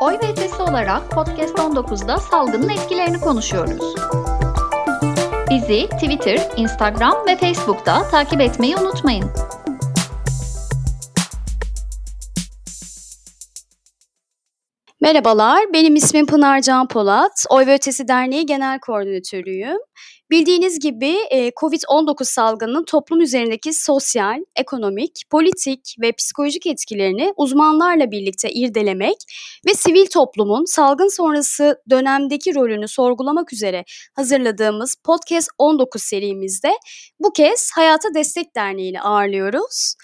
Oy ve Ötesi olarak Podcast 19'da salgının etkilerini konuşuyoruz. Bizi Twitter, Instagram ve Facebook'ta takip etmeyi unutmayın. Merhabalar, benim ismim Pınar Can Polat. Oy ve Ötesi Derneği Genel Koordinatörüyüm. Bildiğiniz gibi e, COVID-19 salgının toplum üzerindeki sosyal, ekonomik, politik ve psikolojik etkilerini uzmanlarla birlikte irdelemek ve sivil toplumun salgın sonrası dönemdeki rolünü sorgulamak üzere hazırladığımız Podcast 19 serimizde bu kez Hayata Destek Derneği'ni ağırlıyoruz.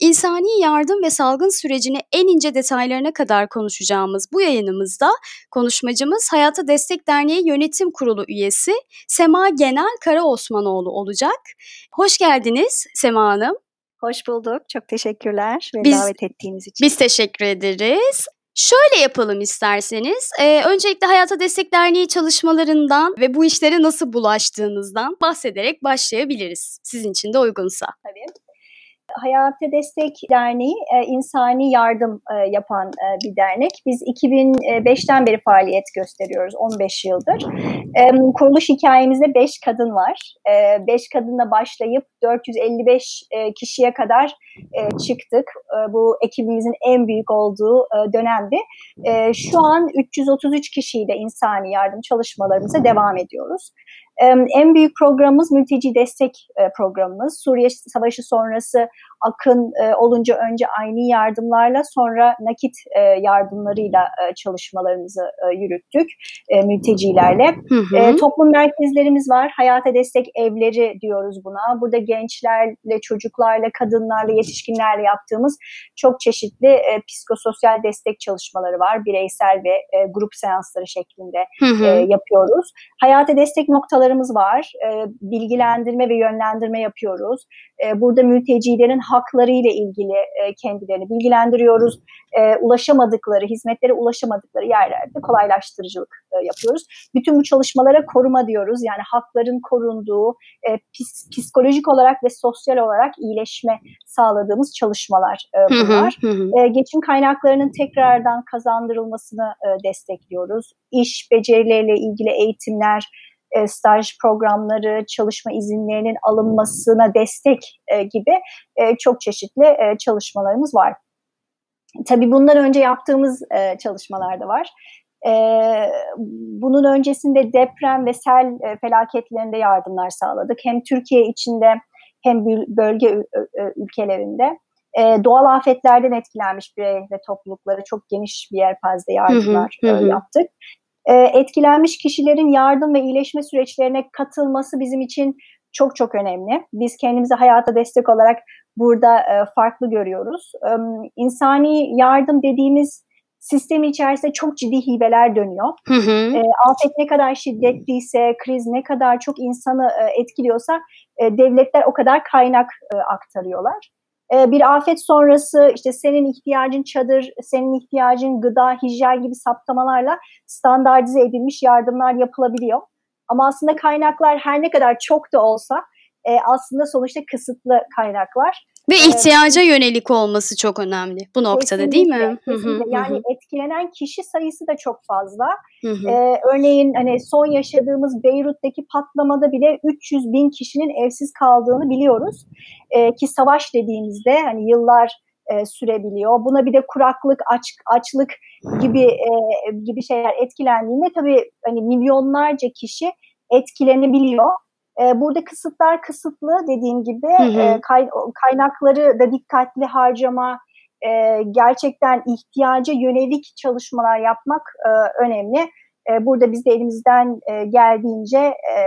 İnsani yardım ve salgın sürecini en ince detaylarına kadar konuşacağımız bu yayınımızda konuşmacımız Hayata Destek Derneği Yönetim Kurulu üyesi Sema Genel Kara Osmanoğlu olacak. Hoş geldiniz Sema Hanım. Hoş bulduk. Çok teşekkürler ve biz, davet ettiğiniz için. Biz teşekkür ederiz. Şöyle yapalım isterseniz. Ee, öncelikle Hayata Destek Derneği çalışmalarından ve bu işlere nasıl bulaştığınızdan bahsederek başlayabiliriz. Sizin için de uygunsa. Tabii. Hayata Destek Derneği e, insani yardım e, yapan e, bir dernek. Biz 2005'ten beri faaliyet gösteriyoruz, 15 yıldır. Kuruluş hikayemizde 5 kadın var. 5 e, kadınla başlayıp 455 e, kişiye kadar çıktık. Bu ekibimizin en büyük olduğu e, dönemdi. E, şu an 333 kişiyle insani yardım çalışmalarımıza devam ediyoruz. En büyük programımız mülteci destek programımız. Suriye Savaşı sonrası akın olunca önce aynı yardımlarla sonra nakit yardımlarıyla çalışmalarımızı yürüttük mültecilerle. Hı hı. Toplum merkezlerimiz var. Hayata destek evleri diyoruz buna. Burada gençlerle, çocuklarla, kadınlarla, yetişkinlerle yaptığımız çok çeşitli psikososyal destek çalışmaları var. Bireysel ve grup seansları şeklinde hı hı. yapıyoruz. Hayata destek noktaları çalışmalarımız var. E, bilgilendirme ve yönlendirme yapıyoruz. E, burada mültecilerin hakları ile ilgili e, kendilerini bilgilendiriyoruz. E, ulaşamadıkları, hizmetlere ulaşamadıkları yerlerde kolaylaştırıcılık e, yapıyoruz. Bütün bu çalışmalara koruma diyoruz. Yani hakların korunduğu, e, pis, psikolojik olarak ve sosyal olarak iyileşme sağladığımız çalışmalar e, bunlar. Hı hı hı. E, geçim kaynaklarının tekrardan kazandırılmasını e, destekliyoruz. İş becerileriyle ilgili eğitimler, e, staj programları, çalışma izinlerinin alınmasına destek e, gibi e, çok çeşitli e, çalışmalarımız var. Tabii bundan önce yaptığımız e, çalışmalar da var. Ee, bunun öncesinde deprem ve sel e, felaketlerinde yardımlar sağladık. Hem Türkiye içinde hem bölge ülkelerinde. E, doğal afetlerden etkilenmiş birey ve toplulukları çok geniş bir yelpazede yardımlar hı hı, hı. yaptık e, etkilenmiş kişilerin yardım ve iyileşme süreçlerine katılması bizim için çok çok önemli. Biz kendimizi hayata destek olarak burada e, farklı görüyoruz. E, insani yardım dediğimiz sistem içerisinde çok ciddi hibeler dönüyor. Hı hı. E, afet ne kadar şiddetliyse, kriz ne kadar çok insanı e, etkiliyorsa e, devletler o kadar kaynak e, aktarıyorlar. Ee, bir afet sonrası işte senin ihtiyacın çadır, senin ihtiyacın gıda, hijyen gibi saptamalarla standartize edilmiş yardımlar yapılabiliyor. Ama aslında kaynaklar her ne kadar çok da olsa e, aslında sonuçta kısıtlı kaynaklar. Ve ihtiyaca ee, yönelik olması çok önemli bu noktada değil mi? Kesinlikle. Yani etkilenen kişi sayısı da çok fazla. Ee, örneğin hani son yaşadığımız Beyrut'taki patlamada bile 300 bin kişinin evsiz kaldığını biliyoruz. Ee, ki savaş dediğimizde hani yıllar e, sürebiliyor. Buna bir de kuraklık, aç, açlık gibi e, gibi şeyler etkilendiğinde tabii hani milyonlarca kişi etkilenebiliyor. E, burada kısıtlar kısıtlı dediğim gibi hı hı. E, kay, kaynakları da dikkatli harcama, e, gerçekten ihtiyaca yönelik çalışmalar yapmak e, önemli. E, burada biz de elimizden e, geldiğince e,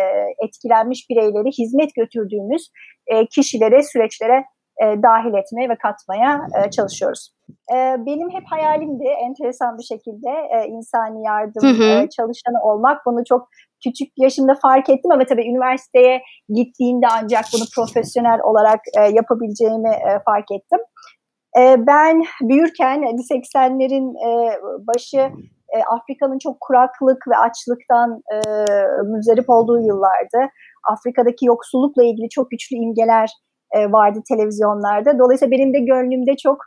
etkilenmiş bireyleri hizmet götürdüğümüz e, kişilere, süreçlere e, dahil etmeye ve katmaya e, çalışıyoruz. E, benim hep hayalimdi enteresan bir şekilde e, insani yardım hı hı. E, çalışanı olmak. Bunu çok küçük yaşımda fark ettim ama tabii üniversiteye gittiğimde ancak bunu profesyonel olarak e, yapabileceğimi e, fark ettim. E, ben büyürken 80'lerin e, başı e, Afrika'nın çok kuraklık ve açlıktan e, müzdarip olduğu yıllardı. Afrika'daki yoksullukla ilgili çok güçlü imgeler e, vardı televizyonlarda. Dolayısıyla benim de gönlümde çok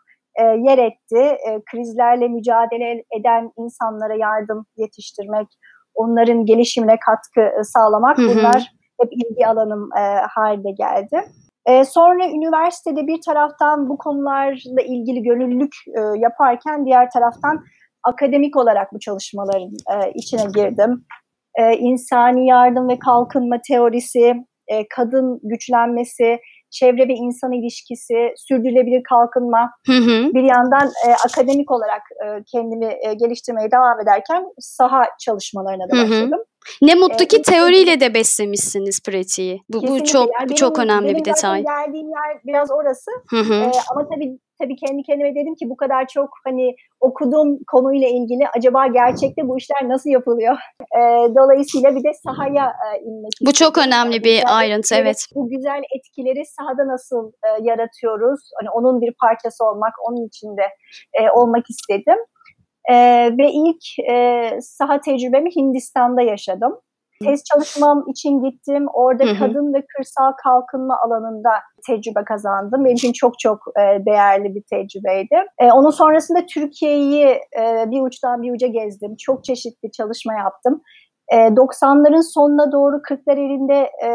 e, yer etti. E, krizlerle mücadele eden insanlara yardım yetiştirmek, onların gelişimine katkı e, sağlamak hı hı. bunlar hep ilgi alanım e, haline geldi. E, sonra üniversitede bir taraftan bu konularla ilgili gönüllülük e, yaparken diğer taraftan akademik olarak bu çalışmaların e, içine girdim. E, insani yardım ve kalkınma teorisi, e, kadın güçlenmesi, çevre ve insan ilişkisi, sürdürülebilir kalkınma. Hı hı. Bir yandan e, akademik olarak e, kendimi e, geliştirmeye devam ederken saha çalışmalarına da başladım. Hı hı. Ne mutlu ki teoriyle de beslemişsiniz pratiği. Bu, bu çok yani benim, çok önemli benim bir detay. Geldiğim yer biraz orası. Hı hı. Ee, ama tabii tabii kendi kendime dedim ki bu kadar çok hani okuduğum konuyla ilgili acaba gerçekte bu işler nasıl yapılıyor? E, dolayısıyla bir de sahaya e, inmek Bu çok önemli bir güzel ayrıntı evet. Bu güzel etkileri sahada nasıl e, yaratıyoruz? Hani onun bir parçası olmak, onun içinde e, olmak istedim. E, ve ilk e, saha tecrübemi Hindistan'da yaşadım. Tez çalışmam için gittim. Orada hı hı. kadın ve kırsal kalkınma alanında tecrübe kazandım. Benim için çok çok e, değerli bir tecrübeydi. E, onun sonrasında Türkiye'yi e, bir uçtan bir uca gezdim. Çok çeşitli çalışma yaptım. E, 90'ların sonuna doğru 40'lar elinde e,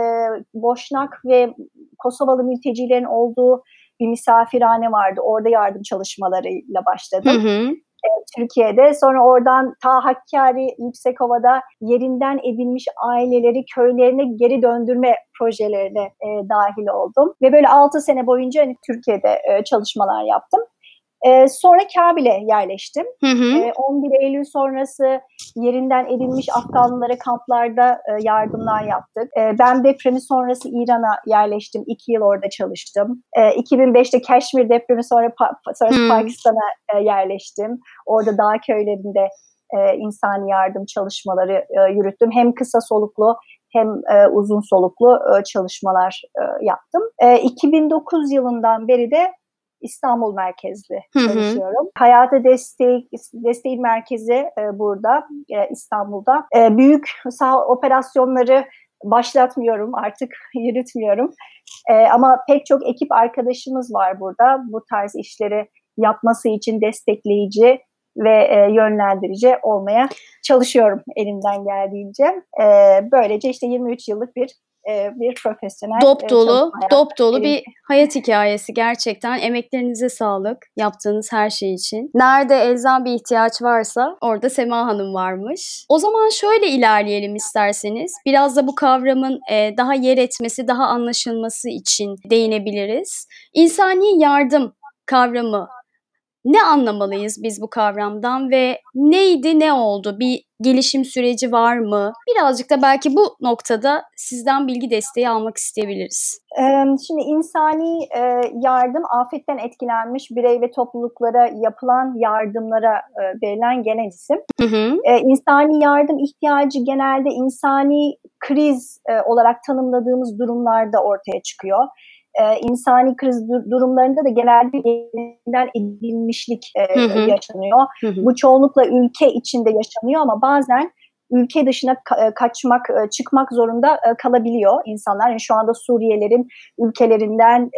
Boşnak ve Kosovalı mültecilerin olduğu bir misafirhane vardı. Orada yardım çalışmalarıyla başladım. Hı hı. Türkiye'de. Sonra oradan ta Hakkari, Yüksekova'da yerinden edilmiş aileleri köylerine geri döndürme projelerine e, dahil oldum. Ve böyle 6 sene boyunca hani Türkiye'de e, çalışmalar yaptım. E, sonra Kabil'e yerleştim. Hı hı. E, 11 Eylül sonrası yerinden edilmiş Afganlılara kamplarda e, yardımlar yaptık. E, ben depremi sonrası İran'a yerleştim. İki yıl orada çalıştım. E, 2005'te Keşmir depremi sonra pa- sonrası. Pakistan'a e, yerleştim. Orada dağ köylerinde e, insani yardım çalışmaları e, yürüttüm. Hem kısa soluklu hem e, uzun soluklu e, çalışmalar e, yaptım. E, 2009 yılından beri de İstanbul merkezli çalışıyorum. Hı hı. Hayata Destek Desteği Merkezi e, burada e, İstanbul'da. E, büyük sağ operasyonları başlatmıyorum artık yürütmüyorum. E, ama pek çok ekip arkadaşımız var burada bu tarz işleri yapması için destekleyici ve e, yönlendirici olmaya çalışıyorum elimden geldiğince. E, böylece işte 23 yıllık bir e, bir profesyonel dop e, dolu, dop dolu bir hayat hikayesi gerçekten. Emeklerinize sağlık yaptığınız her şey için. Nerede elzem bir ihtiyaç varsa orada Sema Hanım varmış. O zaman şöyle ilerleyelim isterseniz. Biraz da bu kavramın e, daha yer etmesi, daha anlaşılması için değinebiliriz. İnsani yardım kavramı ne anlamalıyız biz bu kavramdan ve neydi ne oldu? Bir gelişim süreci var mı? Birazcık da belki bu noktada sizden bilgi desteği almak isteyebiliriz. Şimdi insani yardım afetten etkilenmiş birey ve topluluklara yapılan yardımlara verilen genel isim. Hı hı. İnsani yardım ihtiyacı genelde insani kriz olarak tanımladığımız durumlarda ortaya çıkıyor e, insani kriz durumlarında da genelde yeniden edilmişlik e, hı hı. yaşanıyor. Hı hı. Bu çoğunlukla ülke içinde yaşanıyor ama bazen ülke dışına e, kaçmak, e, çıkmak zorunda e, kalabiliyor insanlar. Yani şu anda Suriyelerin ülkelerinden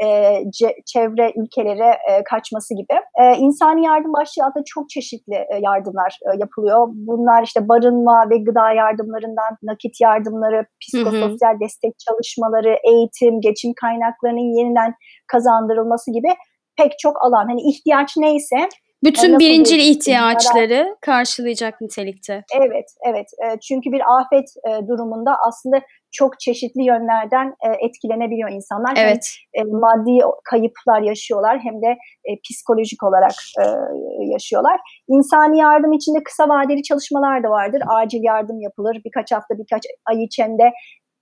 çevre ülkelere kaçması gibi. İnsani yardım başlığı altında çok çeşitli yardımlar yapılıyor. Bunlar işte barınma ve gıda yardımlarından nakit yardımları, psikososyal hı hı. destek çalışmaları, eğitim, geçim kaynaklarının yeniden kazandırılması gibi pek çok alan. Hani ihtiyaç neyse bütün yani birincil ihtiyaçları kadar... karşılayacak nitelikte. Evet, evet. E, çünkü bir afet e, durumunda aslında çok çeşitli yönlerden e, etkilenebiliyor insanlar. Evet. Hem maddi kayıplar yaşıyorlar hem de psikolojik olarak yaşıyorlar. İnsani yardım içinde kısa vadeli çalışmalar da vardır. Acil yardım yapılır. Birkaç hafta, birkaç ay içinde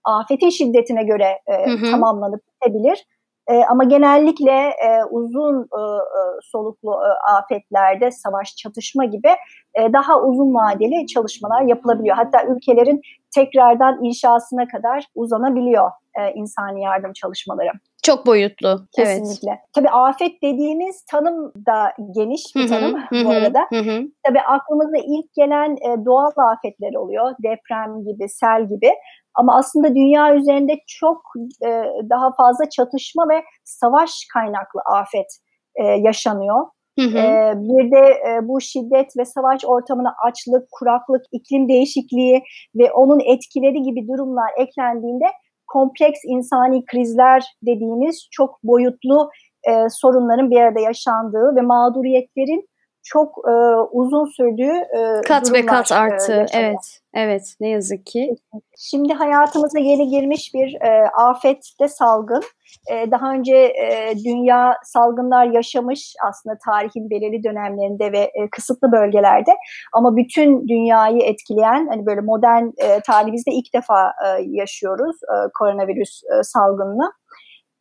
afetin şiddetine göre hı hı. tamamlanıp bitebilir. E, ama genellikle e, uzun e, e, soluklu e, afetlerde savaş, çatışma gibi e, daha uzun vadeli çalışmalar yapılabiliyor. Hatta ülkelerin tekrardan inşasına kadar uzanabiliyor e, insani yardım çalışmaları. Çok boyutlu. Kesinlikle. Evet. Tabii afet dediğimiz tanım da geniş bir tanım hı-hı, bu arada. Hı-hı. Tabii aklımıza ilk gelen e, doğal afetler oluyor. Deprem gibi, sel gibi. Ama aslında dünya üzerinde çok e, daha fazla çatışma ve savaş kaynaklı afet e, yaşanıyor. Hı hı. Ee, bir de e, bu şiddet ve savaş ortamına açlık, kuraklık, iklim değişikliği ve onun etkileri gibi durumlar eklendiğinde kompleks insani krizler dediğimiz çok boyutlu e, sorunların bir arada yaşandığı ve mağduriyetlerin çok e, uzun sürdüğü e, kat ve kat e, artı. E, evet, evet. Ne yazık ki. Şimdi hayatımıza yeni girmiş bir e, afette salgın. E, daha önce e, dünya salgınlar yaşamış aslında tarihin belirli dönemlerinde ve e, kısıtlı bölgelerde. Ama bütün dünyayı etkileyen hani böyle modern e, tarihimizde ilk defa e, yaşıyoruz e, koronavirüs e, salgınını.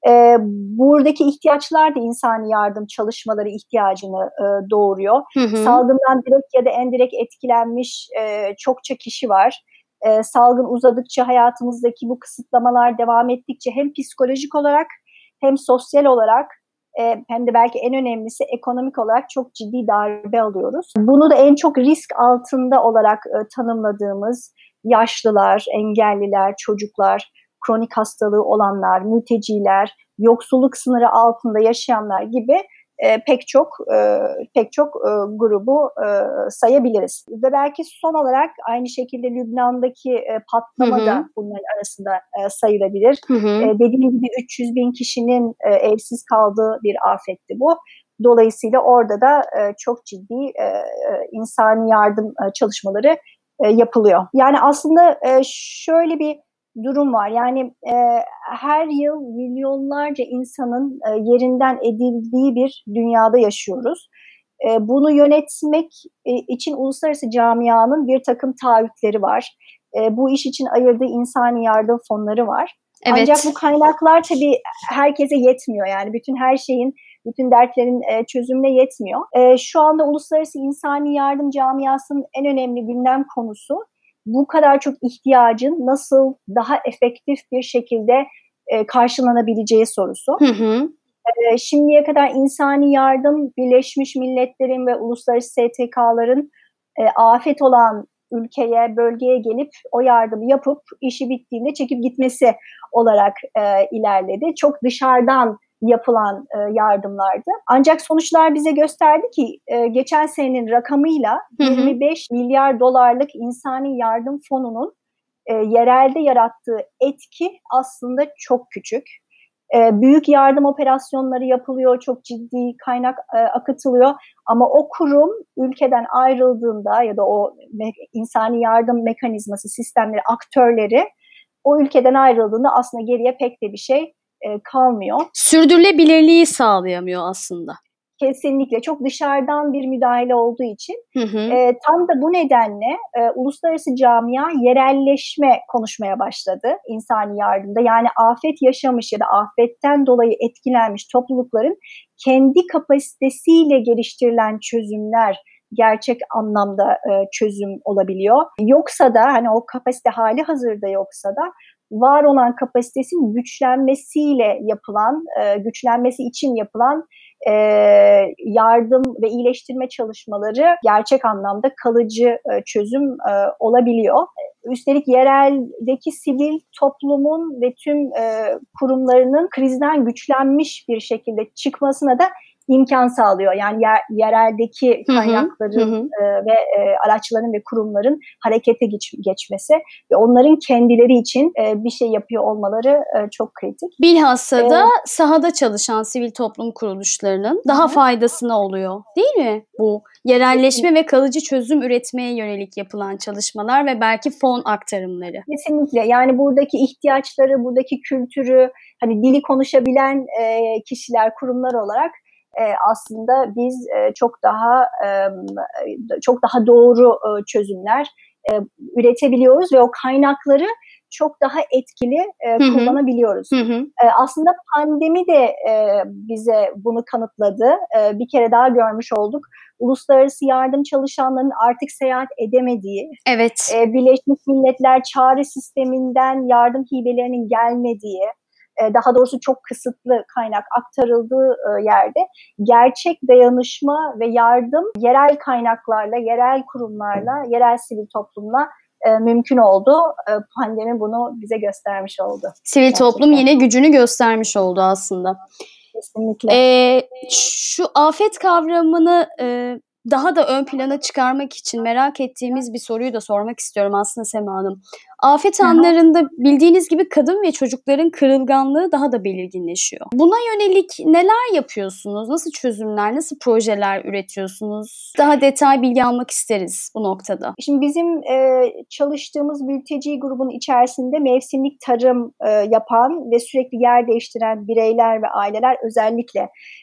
E, buradaki ihtiyaçlar da insani yardım çalışmaları ihtiyacını e, doğuruyor. Hı hı. Salgından direkt ya da endirekt etkilenmiş e, çokça kişi var. E, salgın uzadıkça hayatımızdaki bu kısıtlamalar devam ettikçe hem psikolojik olarak hem sosyal olarak e, hem de belki en önemlisi ekonomik olarak çok ciddi darbe alıyoruz. Bunu da en çok risk altında olarak e, tanımladığımız yaşlılar, engelliler, çocuklar, kronik hastalığı olanlar, mülteciler, yoksulluk sınırı altında yaşayanlar gibi e, pek çok e, pek çok e, grubu e, sayabiliriz. Ve belki son olarak aynı şekilde Lübnan'daki e, patlama hı hı. da bunların arasında e, sayılabilir. Hı hı. E, dediğim gibi 300 bin kişinin e, evsiz kaldığı bir afetti bu. Dolayısıyla orada da e, çok ciddi e, e insani yardım e, çalışmaları e, yapılıyor. Yani aslında e, şöyle bir durum var. Yani e, her yıl milyonlarca insanın e, yerinden edildiği bir dünyada yaşıyoruz. E, bunu yönetmek e, için uluslararası camianın bir takım taahhütleri var. E, bu iş için ayırdığı insani yardım fonları var. Evet. Ancak bu kaynaklar tabii herkese yetmiyor. Yani bütün her şeyin, bütün dertlerin e, çözümüne yetmiyor. E, şu anda uluslararası insani yardım camiasının en önemli gündem konusu bu kadar çok ihtiyacın nasıl daha efektif bir şekilde e, karşılanabileceği sorusu. Hı hı. E, şimdiye kadar insani yardım Birleşmiş Milletler'in ve uluslararası STK'ların e, afet olan ülkeye, bölgeye gelip o yardımı yapıp işi bittiğinde çekip gitmesi olarak e, ilerledi. Çok dışarıdan yapılan e, yardımlardı. Ancak sonuçlar bize gösterdi ki e, geçen senenin rakamıyla hı hı. 25 milyar dolarlık insani yardım fonunun e, yerelde yarattığı etki aslında çok küçük. E, büyük yardım operasyonları yapılıyor, çok ciddi kaynak e, akıtılıyor ama o kurum ülkeden ayrıldığında ya da o me- insani yardım mekanizması, sistemleri, aktörleri o ülkeden ayrıldığında aslında geriye pek de bir şey e, kalmıyor. Sürdürülebilirliği sağlayamıyor aslında. Kesinlikle çok dışarıdan bir müdahale olduğu için hı hı. E, tam da bu nedenle e, uluslararası camia yerelleşme konuşmaya başladı insani yardımda. Yani afet yaşamış ya da afetten dolayı etkilenmiş toplulukların kendi kapasitesiyle geliştirilen çözümler gerçek anlamda e, çözüm olabiliyor. Yoksa da hani o kapasite hali hazırda yoksa da var olan kapasitesinin güçlenmesiyle yapılan, e, güçlenmesi için yapılan e, yardım ve iyileştirme çalışmaları gerçek anlamda kalıcı e, çözüm olabiliyor. Üstelik yereldeki sivil toplumun ve tüm kurumlarının krizden güçlenmiş bir şekilde çıkmasına da imkan sağlıyor. Yani yer, yereldeki kaynakların hı hı. E, ve e, araçların ve kurumların harekete geç, geçmesi ve onların kendileri için e, bir şey yapıyor olmaları e, çok kritik. Bilhassa ee, da sahada çalışan sivil toplum kuruluşlarının daha hı. faydasına oluyor değil mi bu? Yerelleşme ve kalıcı çözüm üretmeye yönelik yapılan çalışmalar ve belki fon aktarımları. Kesinlikle. Yani buradaki ihtiyaçları, buradaki kültürü, hani dili konuşabilen e, kişiler, kurumlar olarak e, aslında biz e, çok daha e, çok daha doğru e, çözümler e, üretebiliyoruz ve o kaynakları çok daha etkili e, kullanabiliyoruz. Hı hı. E, aslında pandemi de e, bize bunu kanıtladı. E, bir kere daha görmüş olduk. Uluslararası yardım çalışanlarının artık seyahat edemediği, evet. e, Birleşmiş Milletler çağrı sisteminden yardım hibelerinin gelmediği, e, daha doğrusu çok kısıtlı kaynak aktarıldığı e, yerde gerçek dayanışma ve yardım yerel kaynaklarla, yerel kurumlarla, yerel sivil toplumla e, mümkün oldu. Pandemi bunu bize göstermiş oldu. Sivil Gerçekten. toplum yine gücünü göstermiş oldu aslında. Kesinlikle. Ee, şu afet kavramını e, daha da ön plana çıkarmak için merak ettiğimiz bir soruyu da sormak istiyorum aslında Sema Hanım. Afet anlarında bildiğiniz gibi kadın ve çocukların kırılganlığı daha da belirginleşiyor. Buna yönelik neler yapıyorsunuz? Nasıl çözümler, nasıl projeler üretiyorsunuz? Daha detay bilgi almak isteriz bu noktada. Şimdi bizim e, çalıştığımız mülteci grubun içerisinde mevsimlik tarım e, yapan ve sürekli yer değiştiren bireyler ve aileler özellikle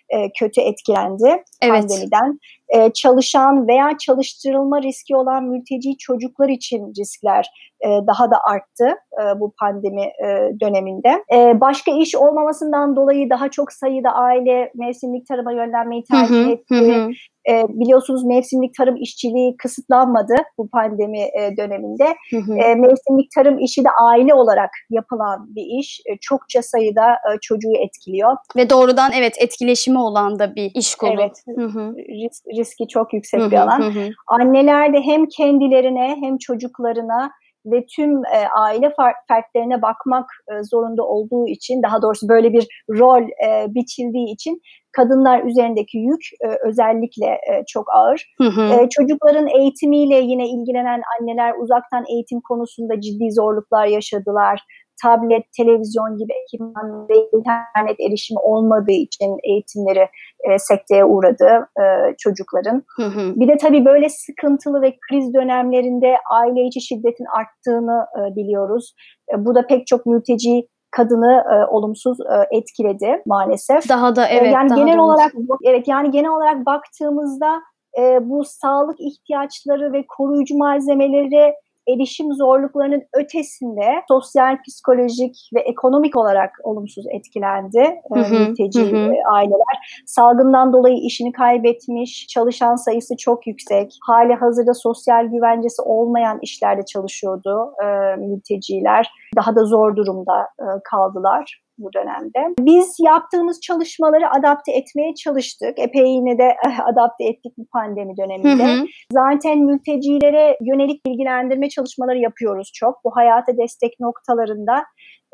e, kötü etkilendi Evet. pandemiden. E, çalışan veya çalıştırılma riski olan mülteci çocuklar için riskler e, daha da arttı e, bu pandemi e, döneminde. E, başka iş olmamasından dolayı daha çok sayıda aile mevsimlik tarıma yönlenmeyi tercih etti. E, biliyorsunuz mevsimlik tarım işçiliği kısıtlanmadı bu pandemi e, döneminde. hı hı. E, mevsimlik tarım işi de aile olarak yapılan bir iş. E, çokça sayıda e, çocuğu etkiliyor. Ve doğrudan evet etkileşimi olan da bir iş kolu. Evet. Hı hı. Risk- riski çok yüksek Hı bir hı, alan. hı hı. Anneler de hem kendilerine hem çocuklarına ve tüm e, aile fer- fertlerine bakmak e, zorunda olduğu için daha doğrusu böyle bir rol e, biçildiği için kadınlar üzerindeki yük e, özellikle e, çok ağır. Hı hı. Ee, çocukların eğitimiyle yine ilgilenen anneler uzaktan eğitim konusunda ciddi zorluklar yaşadılar. Tablet, televizyon gibi ekipman ve internet erişimi olmadığı için eğitimleri e, sekteye uğradı e, çocukların. Hı hı. Bir de tabii böyle sıkıntılı ve kriz dönemlerinde aile içi şiddetin arttığını e, biliyoruz. E, bu da pek çok mülteci kadını e, olumsuz e, etkiledi maalesef. Daha da Ee, evet. yani daha genel da olarak evet yani genel olarak baktığımızda e, bu sağlık ihtiyaçları ve koruyucu malzemelere erişim zorluklarının ötesinde sosyal, psikolojik ve ekonomik olarak olumsuz etkilendi e, Hı hı, mülteci hı e, aileler. Salgından dolayı işini kaybetmiş, çalışan sayısı çok yüksek. Hali hazırda sosyal güvencesi olmayan işlerde çalışıyordu e, mülteciler. Daha da zor durumda e, kaldılar bu dönemde. Biz yaptığımız çalışmaları adapte etmeye çalıştık. Epey yine de eh, adapte ettik bu pandemi Hı döneminde. hı. Zaten mültecilere yönelik bilgilendirme çalışmaları yapıyoruz çok. Bu hayata destek noktalarında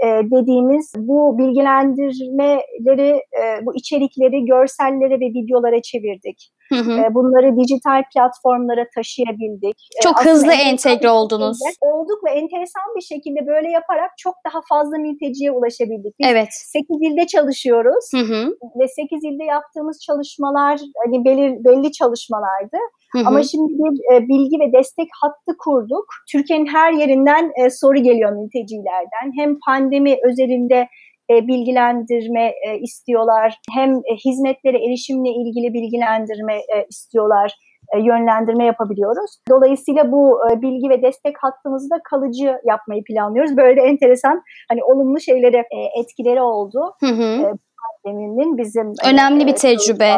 e, dediğimiz bu bilgilendirmeleri, e, bu içerikleri görsellere ve videolara çevirdik. Hı hı. Bunları dijital platformlara taşıyabildik. Çok aslında hızlı entegre oldunuz. Olduk ve enteresan bir şekilde böyle yaparak çok daha fazla mülteciye ulaşabildik. Biz Evet. 8 ilde çalışıyoruz Hı hı. ve 8 ilde yaptığımız çalışmalar hani belir, belli çalışmalardı. Hı hı. Ama şimdi bir e, bilgi ve destek hattı kurduk. Türkiye'nin her yerinden e, soru geliyor mültecilerden. Hem pandemi özelinde e, bilgilendirme e, istiyorlar, hem e, hizmetlere erişimle ilgili bilgilendirme e, istiyorlar, yönlendirme yapabiliyoruz. Dolayısıyla bu bilgi ve destek hattımızı da kalıcı yapmayı planlıyoruz. Böyle de enteresan hani olumlu şeylere etkileri oldu. Hı hı. E, Pandeminin bizim Önemli bir e, çalışma tecrübe.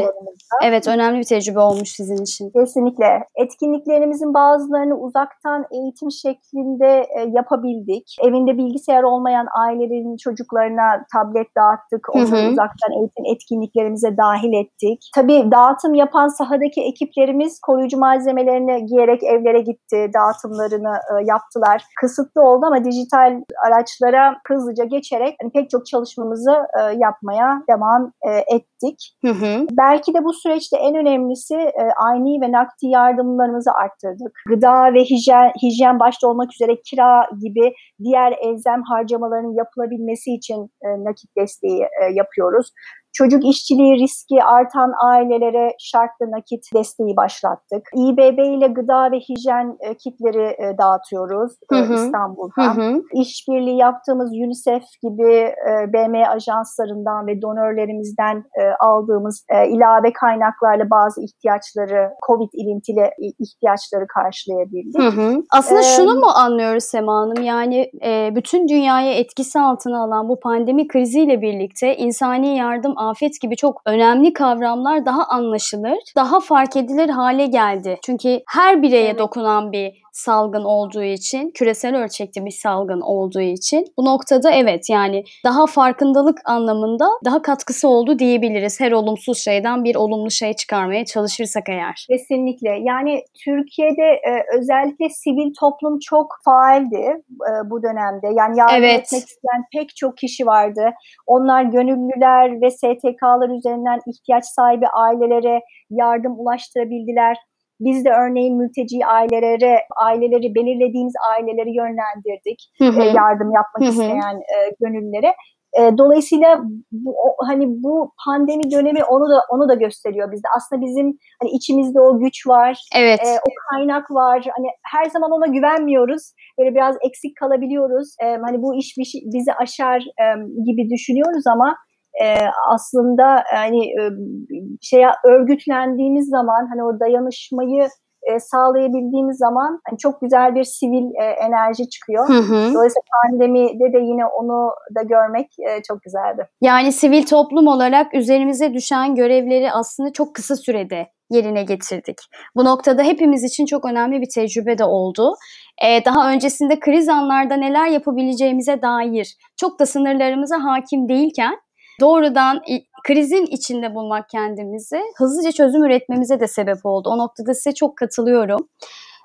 Evet önemli bir tecrübe olmuş sizin için. Kesinlikle. Etkinliklerimizin bazılarını uzaktan eğitim şeklinde e, yapabildik. Evinde bilgisayar olmayan ailelerin çocuklarına tablet dağıttık. Onları uzaktan eğitim etkinliklerimize dahil ettik. Tabii dağıtım yapan sahadaki ekiplerimiz koruyucu malzemelerini giyerek evlere gitti. Dağıtımlarını e, yaptılar. Kısıtlı oldu ama dijital araçlara hızlıca geçerek hani pek çok çalışmamızı e, yapmaya devam e, ettik. Hı hı. Belki de bu süreçte en önemlisi e, ayni ve nakdi yardımlarımızı arttırdık. Gıda ve hijyen, hijyen başta olmak üzere kira gibi diğer elzem harcamaların yapılabilmesi için e, nakit desteği e, yapıyoruz. Çocuk işçiliği riski artan ailelere şartlı nakit desteği başlattık. İBB ile gıda ve hijyen e, kitleri e, dağıtıyoruz e, Hı hı. İstanbul'da. Hı hı. İşbirliği yaptığımız UNICEF gibi BM ajanslarından ve donörlerimizden aldığımız ilave kaynaklarla bazı ihtiyaçları, COVID ilintili ihtiyaçları karşılayabildik. Hı hı. Aslında Ee, şunu mu anlıyoruz Sema Hanım? Yani bütün dünyayı etkisi altına alan bu pandemi kriziyle birlikte insani yardım, afet gibi çok önemli kavramlar daha anlaşılır, daha fark edilir hale geldi. Çünkü her bireye Evet. dokunan bir salgın olduğu için, küresel ölçekte bir salgın olduğu için bu noktada evet yani daha farkındalık anlamında daha katkısı oldu diyebiliriz. Her olumsuz şeyden bir olumlu şey çıkarmaya çalışırsak eğer. Kesinlikle. Yani Türkiye'de e, özellikle sivil toplum çok faaldi e, bu dönemde. Yani yardım Evet. etmek isteyen pek çok kişi vardı. Onlar gönüllüler ve STK'lar üzerinden ihtiyaç sahibi ailelere yardım ulaştırabildiler. Biz de örneğin mülteci ailelere, aileleri belirlediğimiz aileleri yönlendirdik. Hı hı. e, yardım yapmak Hı hı. isteyen e, gönüllülere. E, dolayısıyla bu, o- hani bu pandemi dönemi onu da onu da gösteriyor bizde. Aslında bizim hani içimizde o güç var, Evet. e, o kaynak var. Hani her zaman ona güvenmiyoruz. Böyle biraz eksik kalabiliyoruz. E, hani bu iş şey- bizi aşar e, gibi düşünüyoruz ama e, aslında hani e, şeye örgütlendiğimiz zaman hani o dayanışmayı e, sağlayabildiğimiz zaman hani çok güzel bir sivil e, enerji çıkıyor. Hı hı. Dolayısıyla pandemide de yine onu da görmek e, çok güzeldi. Yani sivil toplum olarak üzerimize düşen görevleri aslında çok kısa sürede yerine getirdik. Bu noktada hepimiz için çok önemli bir tecrübe de oldu. Ee, daha öncesinde kriz anlarda neler yapabileceğimize dair çok da sınırlarımıza hakim değilken doğrudan krizin içinde bulmak kendimizi hızlıca çözüm üretmemize de sebep oldu. O noktada size çok katılıyorum.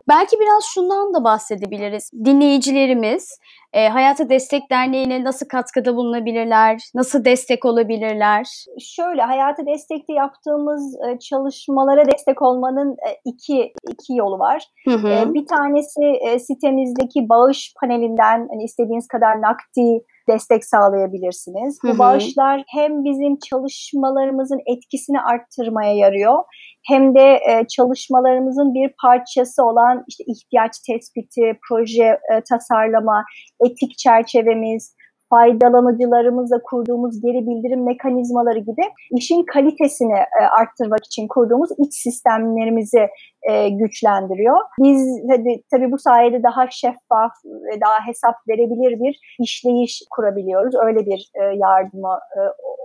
Belki biraz şundan da bahsedebiliriz. Dinleyicilerimiz e, Hayata Destek Derneği'ne nasıl katkıda bulunabilirler, nasıl destek olabilirler? Şöyle hayata destekte yaptığımız e, çalışmalara destek olmanın e, iki iki yolu var. Hı hı. E, Bir tanesi e, sitemizdeki bağış panelinden hani istediğiniz kadar nakdi destek sağlayabilirsiniz. Hı hı. Bu bağışlar hem bizim çalışmalarımızın etkisini arttırmaya yarıyor hem de e, çalışmalarımızın bir parçası olan işte ihtiyaç tespiti, proje e, tasarlama, etik çerçevemiz, faydalanıcılarımızla kurduğumuz geri bildirim mekanizmaları gibi işin kalitesini e, arttırmak için kurduğumuz iç sistemlerimizi e, güçlendiriyor. Biz tabii, tabii bu sayede daha şeffaf ve daha hesap verebilir bir işleyiş kurabiliyoruz. Öyle bir e, yardıma e,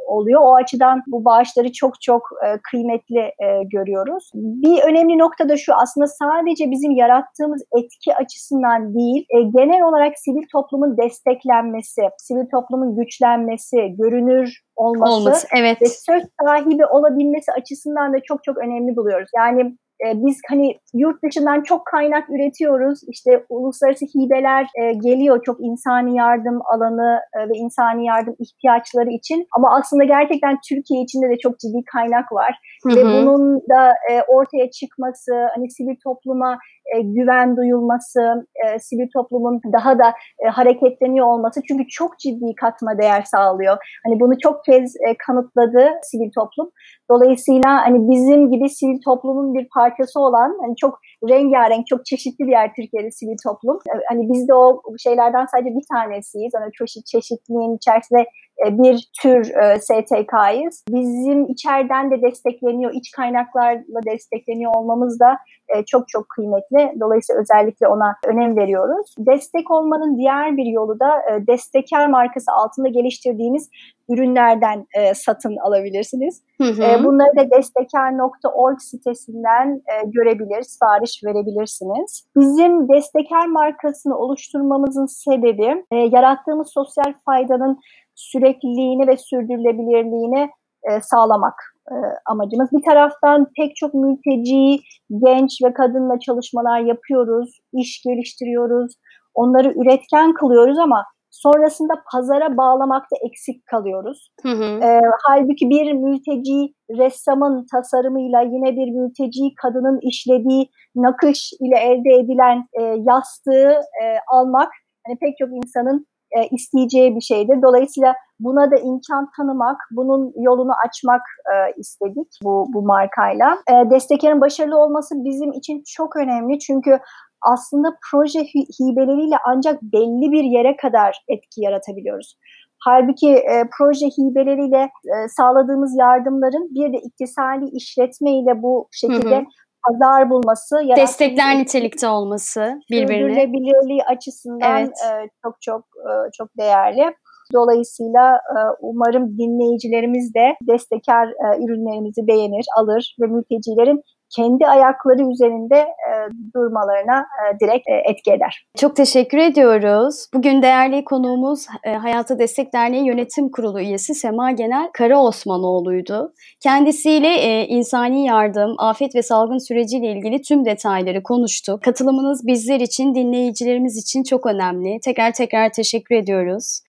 oluyor. O açıdan bu bağışları çok çok e, kıymetli e, görüyoruz. Bir önemli nokta da şu aslında sadece bizim yarattığımız etki açısından değil, e, genel olarak sivil toplumun desteklenmesi, sivil toplumun güçlenmesi, görünür olması, Olması. Evet. ve söz sahibi olabilmesi açısından da çok çok önemli buluyoruz. Yani e, biz hani yurt dışından çok kaynak üretiyoruz. İşte uluslararası hibeler e, geliyor çok insani yardım alanı e, ve insani yardım ihtiyaçları için. Ama aslında gerçekten Türkiye içinde de çok ciddi kaynak var. Hı Ve hı. bunun da e, ortaya çıkması, hani sivil topluma e, güven duyulması, e, sivil toplumun daha da e, hareketleniyor olması çünkü çok ciddi katma değer sağlıyor. Hani bunu çok kez e, kanıtladı sivil toplum. Dolayısıyla hani bizim gibi sivil toplumun bir parçası olan hani çok rengarenk, çok çeşitli bir yer Türkiye'de sivil toplum. E, Hani biz de o şeylerden sadece bir tanesiyiz. Hani çeşit çeşitliliğin içerisinde bir tür e, STK'yız. Bizim içeriden de destekleniyor, iç kaynaklarla destekleniyor olmamız da e, çok çok kıymetli. Dolayısıyla özellikle ona önem veriyoruz. Destek olmanın diğer bir yolu da e, destekar markası altında geliştirdiğimiz ürünlerden e, satın alabilirsiniz. Hı hı. E, bunları da destekar.org sitesinden e, görebilir, sipariş verebilirsiniz. Bizim destekar markasını oluşturmamızın sebebi e, yarattığımız sosyal faydanın sürekliliğini ve sürdürülebilirliğini e, sağlamak e, amacımız. Bir taraftan pek çok mülteci, genç ve kadınla çalışmalar yapıyoruz, iş geliştiriyoruz, onları üretken kılıyoruz ama sonrasında pazara bağlamakta eksik kalıyoruz. Hı hı. E, halbuki bir mülteci ressamın tasarımıyla yine bir mülteci kadının işlediği nakış ile elde edilen e, yastığı e, almak hani pek çok insanın e, isteyeceği bir şeydir. Dolayısıyla buna da imkan tanımak, bunun yolunu açmak e, istedik bu, bu markayla. E, destekerin başarılı olması bizim için çok önemli çünkü aslında proje hi- hibeleriyle ancak belli bir yere kadar etki yaratabiliyoruz. Halbuki e, proje hibeleriyle e, sağladığımız yardımların bir de iktisadi işletme ile bu şekilde Hı hı. Pazar bulması, Destekler nitelikte olması birbirine. sürdürülebilirliği açısından Evet. e, çok çok e, çok değerli. Dolayısıyla e, umarım dinleyicilerimiz de destekar e, ürünlerimizi beğenir, alır ve mültecilerin kendi ayakları üzerinde e, durmalarına e, direkt e, etki eder. Çok teşekkür ediyoruz. Bugün değerli konuğumuz e, Hayata Destek Derneği Yönetim Kurulu üyesi Sema Genel Kara Osmanoğlu'ydu. Kendisiyle e, insani yardım, afet ve salgın süreciyle ilgili tüm detayları konuştuk. Katılımınız bizler için, dinleyicilerimiz için çok önemli. Tekrar tekrar teşekkür ediyoruz.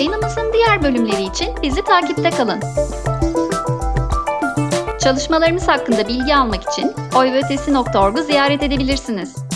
Yayınımızın diğer bölümleri için bizi takipte kalın. Çalışmalarımız hakkında bilgi almak için oyvötesi.org'u ziyaret edebilirsiniz.